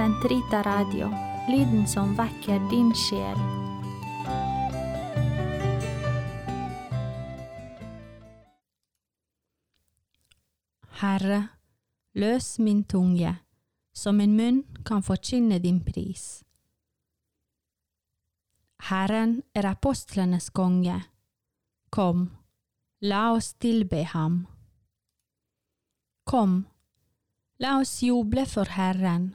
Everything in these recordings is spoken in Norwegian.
Sentrita Radio, lyden som vekker din sjel. Herre, løs min tunge, så min munn kan forkynne din pris. Herren er apostlenes konge. Kom, la oss tilbe ham. Kom, la oss juble for Herren,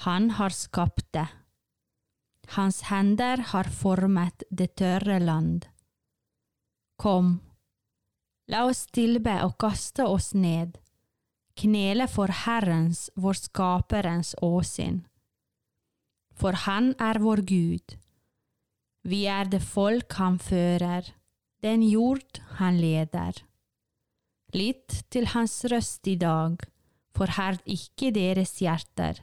han har skapt det. Hans hender har formet det tørre land. Kom, la oss tilbe og kaste oss ned, knele for Herrens, vår Skaperens åsyn. For Han er vår Gud. Vi er det folk Han fører, den jord Han leder. Lytt til Hans røst i dag, forherd ikke deres hjerter,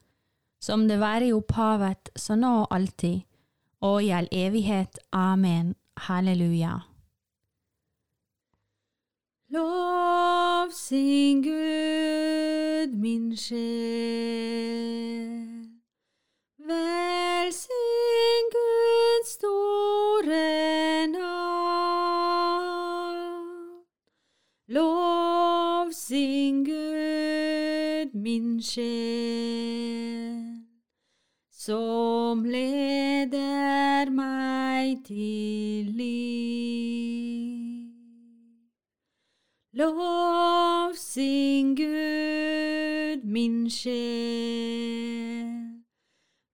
som det var i opphavet, så nå og alltid, og i all evighet. Amen. Halleluja. Lov sin Gud, min sjel. Velsign Guds store navn. Lov sin Gud, min sjel, som leder meg til liv. Lov sin Gud, min sjel.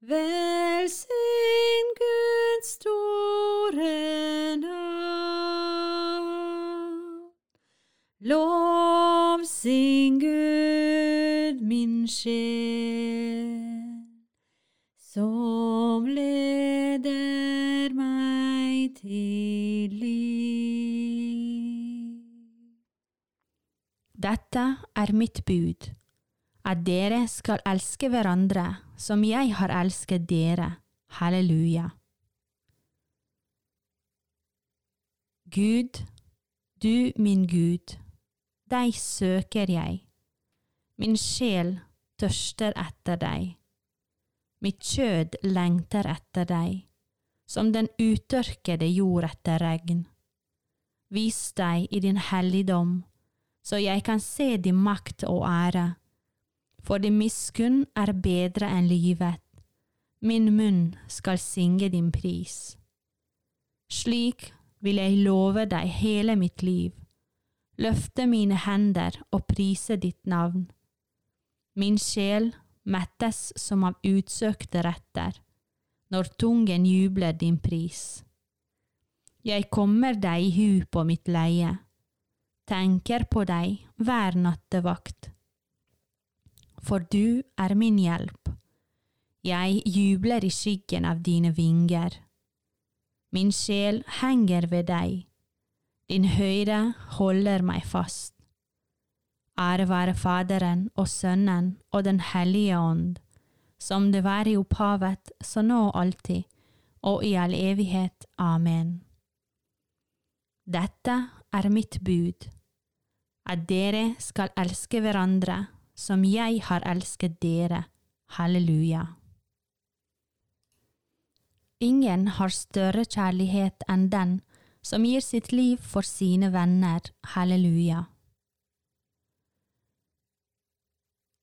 Velsign Guds store. Lov sin Gud, min sjel, som leder meg til liv. Dette er mitt bud, at dere skal elske hverandre som jeg har elsket dere. Halleluja. Gud, du min Gud, deg søker jeg. Min sjel tørster etter deg. Mitt kjød lengter etter deg, som den utørkede jord etter regn. Vis deg i din helligdom, så jeg kan se din makt og ære. For din miskunn er bedre enn livet, min munn skal synge din pris. Slik vil jeg love deg hele mitt liv, løfte mine hender og prise ditt navn. Min sjel mettes som av utsøkte retter, når tungen jubler din pris. Jeg kommer deg i hu på mitt leie, tenker på deg hver nattevakt. For du er min hjelp, jeg jubler i skyggen av dine vinger. Min sjel henger ved deg, din høyre holder meg fast. Ære være Faderen og Sønnen og Den hellige ånd, som det var i opphavet, så nå og alltid, og i all evighet. Amen. Dette er mitt bud, at dere skal elske hverandre som jeg har elsket dere. Halleluja. Ingen har større kjærlighet enn den som gir sitt liv for sine venner. Halleluja.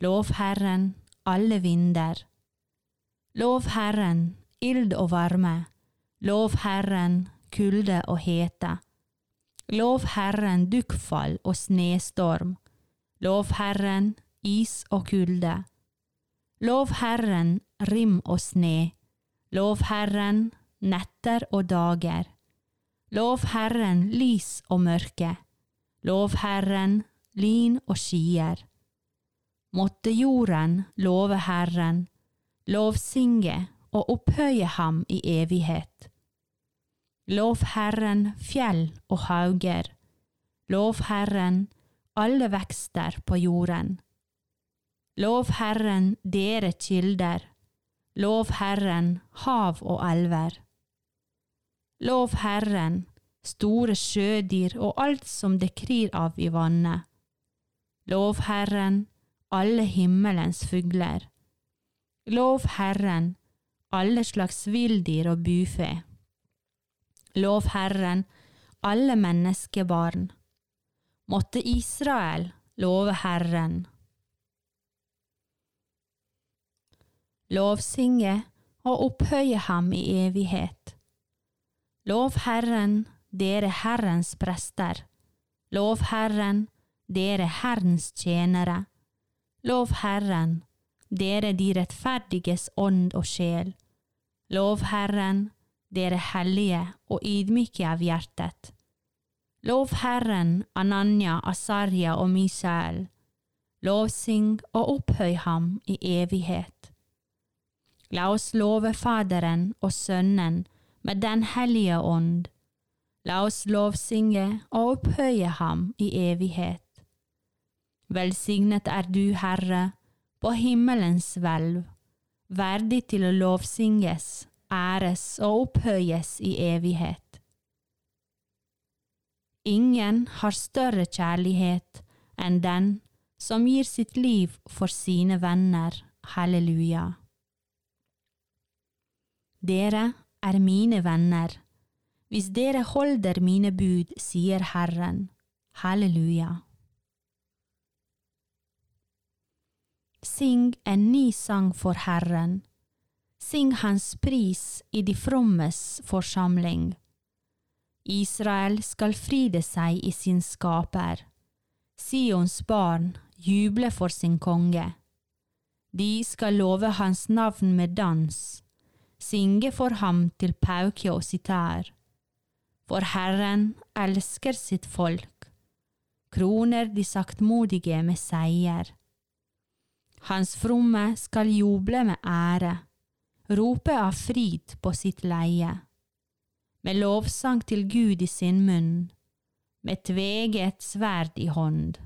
lov Herren alle vinder. Lov Herren ild og varme, lov Herren kulde og hete. Lov Herren dukkfall og snestorm, lov Herren is og kulde. Lov Herren rim og sne, lov Herren netter og dager. Lov Herren lys og mørke, lov Herren lyn og skyer. Måtte jorden love Herren, lovsynge og opphøye ham i evighet. Lov Herren fjell og hauger, lov Herren alle vekster på jorden. Lov Herren dere kilder, lov Herren hav og elver. Lov Herren store sjødyr og alt som det krir av i vannet. Lov Herren alle himmelens fugler. Lov Herren, alle slags villdyr og bufe. Lov Herren, alle menneskebarn. Måtte Israel love Herren. Lovsynge og opphøye ham i evighet. Lov Herren, dere Herrens prester. Lov Herren, dere Herrens tjenere. Lov Herren, dere de rettferdiges ånd og sjel. Lov Herren, dere hellige og ydmyke av hjertet. Lov Herren, Ananya, Asarja og Misael. Lovsyng og opphøy ham i evighet. La oss love Faderen og Sønnen med Den hellige ånd. La oss lovsynge og opphøye ham i evighet. Velsignet er du, Herre, på himmelens hvelv, verdig til å lovsynges, æres og opphøyes i evighet. Ingen har større kjærlighet enn den som gir sitt liv for sine venner. Halleluja. Dere er mine venner, hvis dere holder mine bud, sier Herren. Halleluja. Syng en ny sang for Herren. Syng Hans pris i de frommes forsamling. Israel skal fride seg i sin skaper. Sions barn juble for sin konge. De skal love hans navn med dans, synge for ham til pauke og sitar. For Herren elsker sitt folk, kroner de saktmodige med seier. Hans fromme skal juble med ære, rope av frid på sitt leie, med lovsang til Gud i sin munn, med tveget sverd i hånd.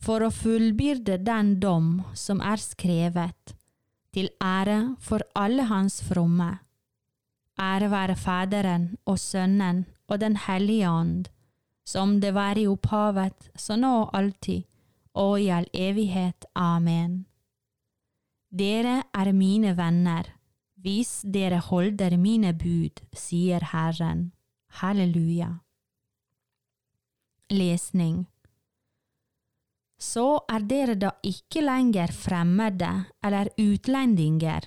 For å fullbyrde den dom som er skrevet, til ære for alle hans fromme. Ære være Faderen og Sønnen og Den hellige ånd, som det var i opphavet, så nå og alltid, og i all evighet. Amen. Dere er mine venner, hvis dere holder mine bud, sier Herren. Halleluja. Lesning Så er dere da ikke lenger fremmede eller utlendinger,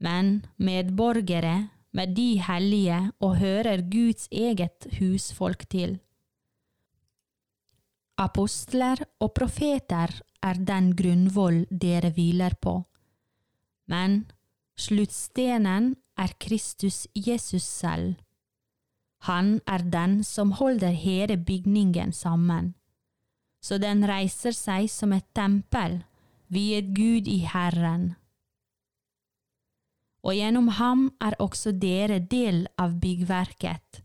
men medborgere med de hellige og hører Guds eget husfolk til. Apostler og profeter er den grunnvoll dere hviler på, men sluttstenen er Kristus Jesus selv. Han er den som holder hele bygningen sammen, så den reiser seg som et tempel, viet Gud i Herren. Og gjennom ham er også dere del av byggverket,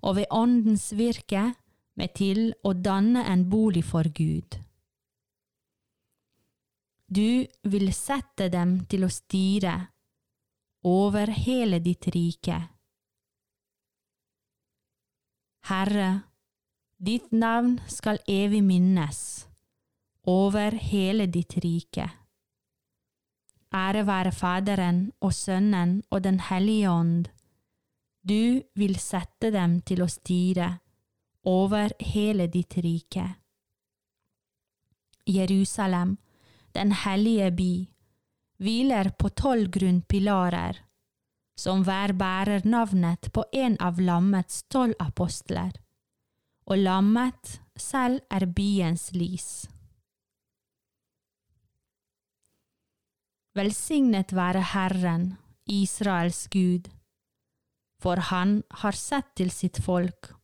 og ved Åndens virke med til å danne en bolig for Gud. Du vil sette dem til å styre over hele ditt rike. Herre, ditt navn skal evig minnes over hele ditt rike. Ære være Faderen og Sønnen og Den hellige ånd. Du vil sette dem til å styre over hele ditt rike. Jerusalem, den hellige by, hviler på tolv grunnpilarer, som hver bærer navnet på en av lammets tolv apostler, og lammet selv er byens lys. Velsignet være Herren, Israels Gud, for han har sett til sitt folk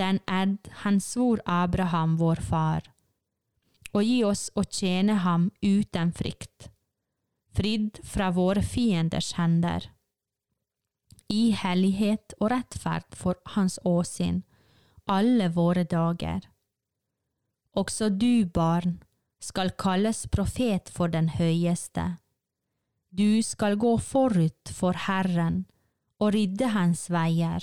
den ed han svor Abraham vår far, og gi oss å tjene ham uten frykt fridd fra våre fienders hender. I hellighet og rettferd for Hans åsyn, alle våre dager. Også du, barn, skal kalles profet for den høyeste. Du skal gå forut for Herren og rydde hans veier,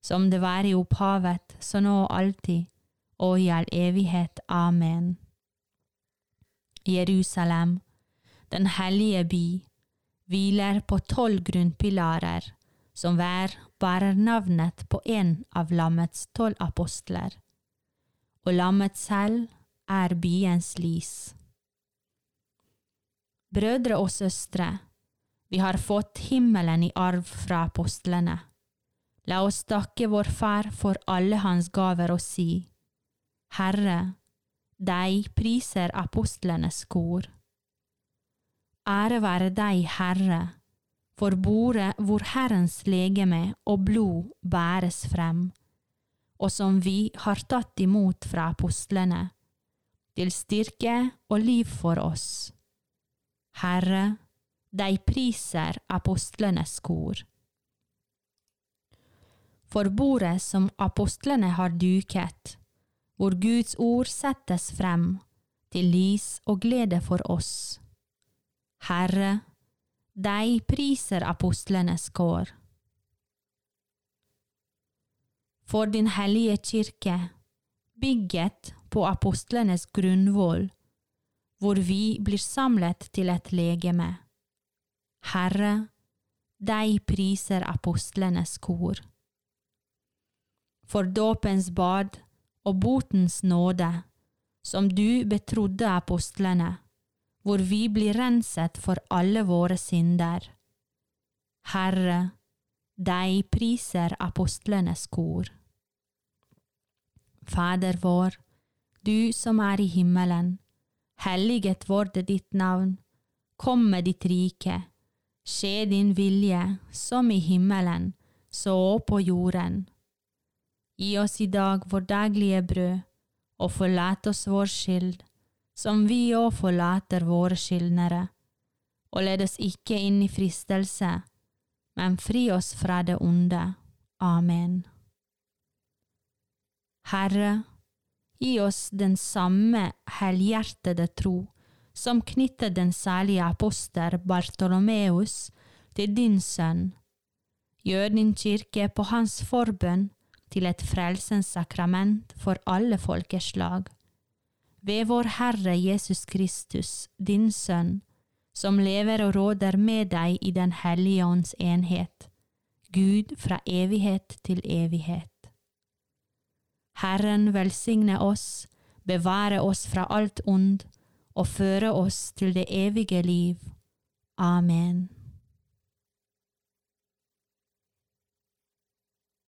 som det var i opphavet, så nå og alltid, og i all evighet. Amen. Jerusalem, den hellige by, hviler på tolv grunnpilarer, som hver bærer navnet på en av lammets tolv apostler, og lammet selv er byens lys. Brødre og søstre, vi har fått himmelen i arv fra apostlene. La oss takke vår Far for alle hans gaver og si, Herre, deg priser apostlenes kor. Ære være deg, Herre, for bordet hvor Herrens legeme og blod bæres frem, og som vi har tatt imot fra apostlene, til styrke og liv for oss. Herre, deg priser apostlenes kor. For bordet som apostlene har duket, hvor Guds ord settes frem til lys og glede for oss. Herre, deg priser apostlenes kår. For din hellige kirke, bygget på apostlenes grunnvoll, hvor vi blir samlet til et legeme. Herre, deg priser apostlenes kor. For dåpens bad og botens nåde, som du betrodde apostlene, hvor vi blir renset for alle våre synder. Herre, deg priser apostlenes kor. Fader vår, du som er i himmelen, helliget vorde ditt navn, kom med ditt rike, skje din vilje, som i himmelen, så på jorden. Gi oss i dag vår daglige brød, og forlat oss vår skyld, som vi òg forlater våre skyldnere, og led oss ikke inn i fristelse, men fri oss fra det onde. Amen. Herre, gi oss den samme helhjertede tro som knyttet den særlige apostel Bartolomeus til din sønn. Gjør din kirke på hans forbønn til et frelsens sakrament for alle folkeslag. Ved vår Herre Jesus Kristus, din Sønn, som lever og råder med deg i Den hellige ånds enhet, Gud fra evighet til evighet. Herren velsigne oss, bevare oss fra alt ond og føre oss til det evige liv. Amen.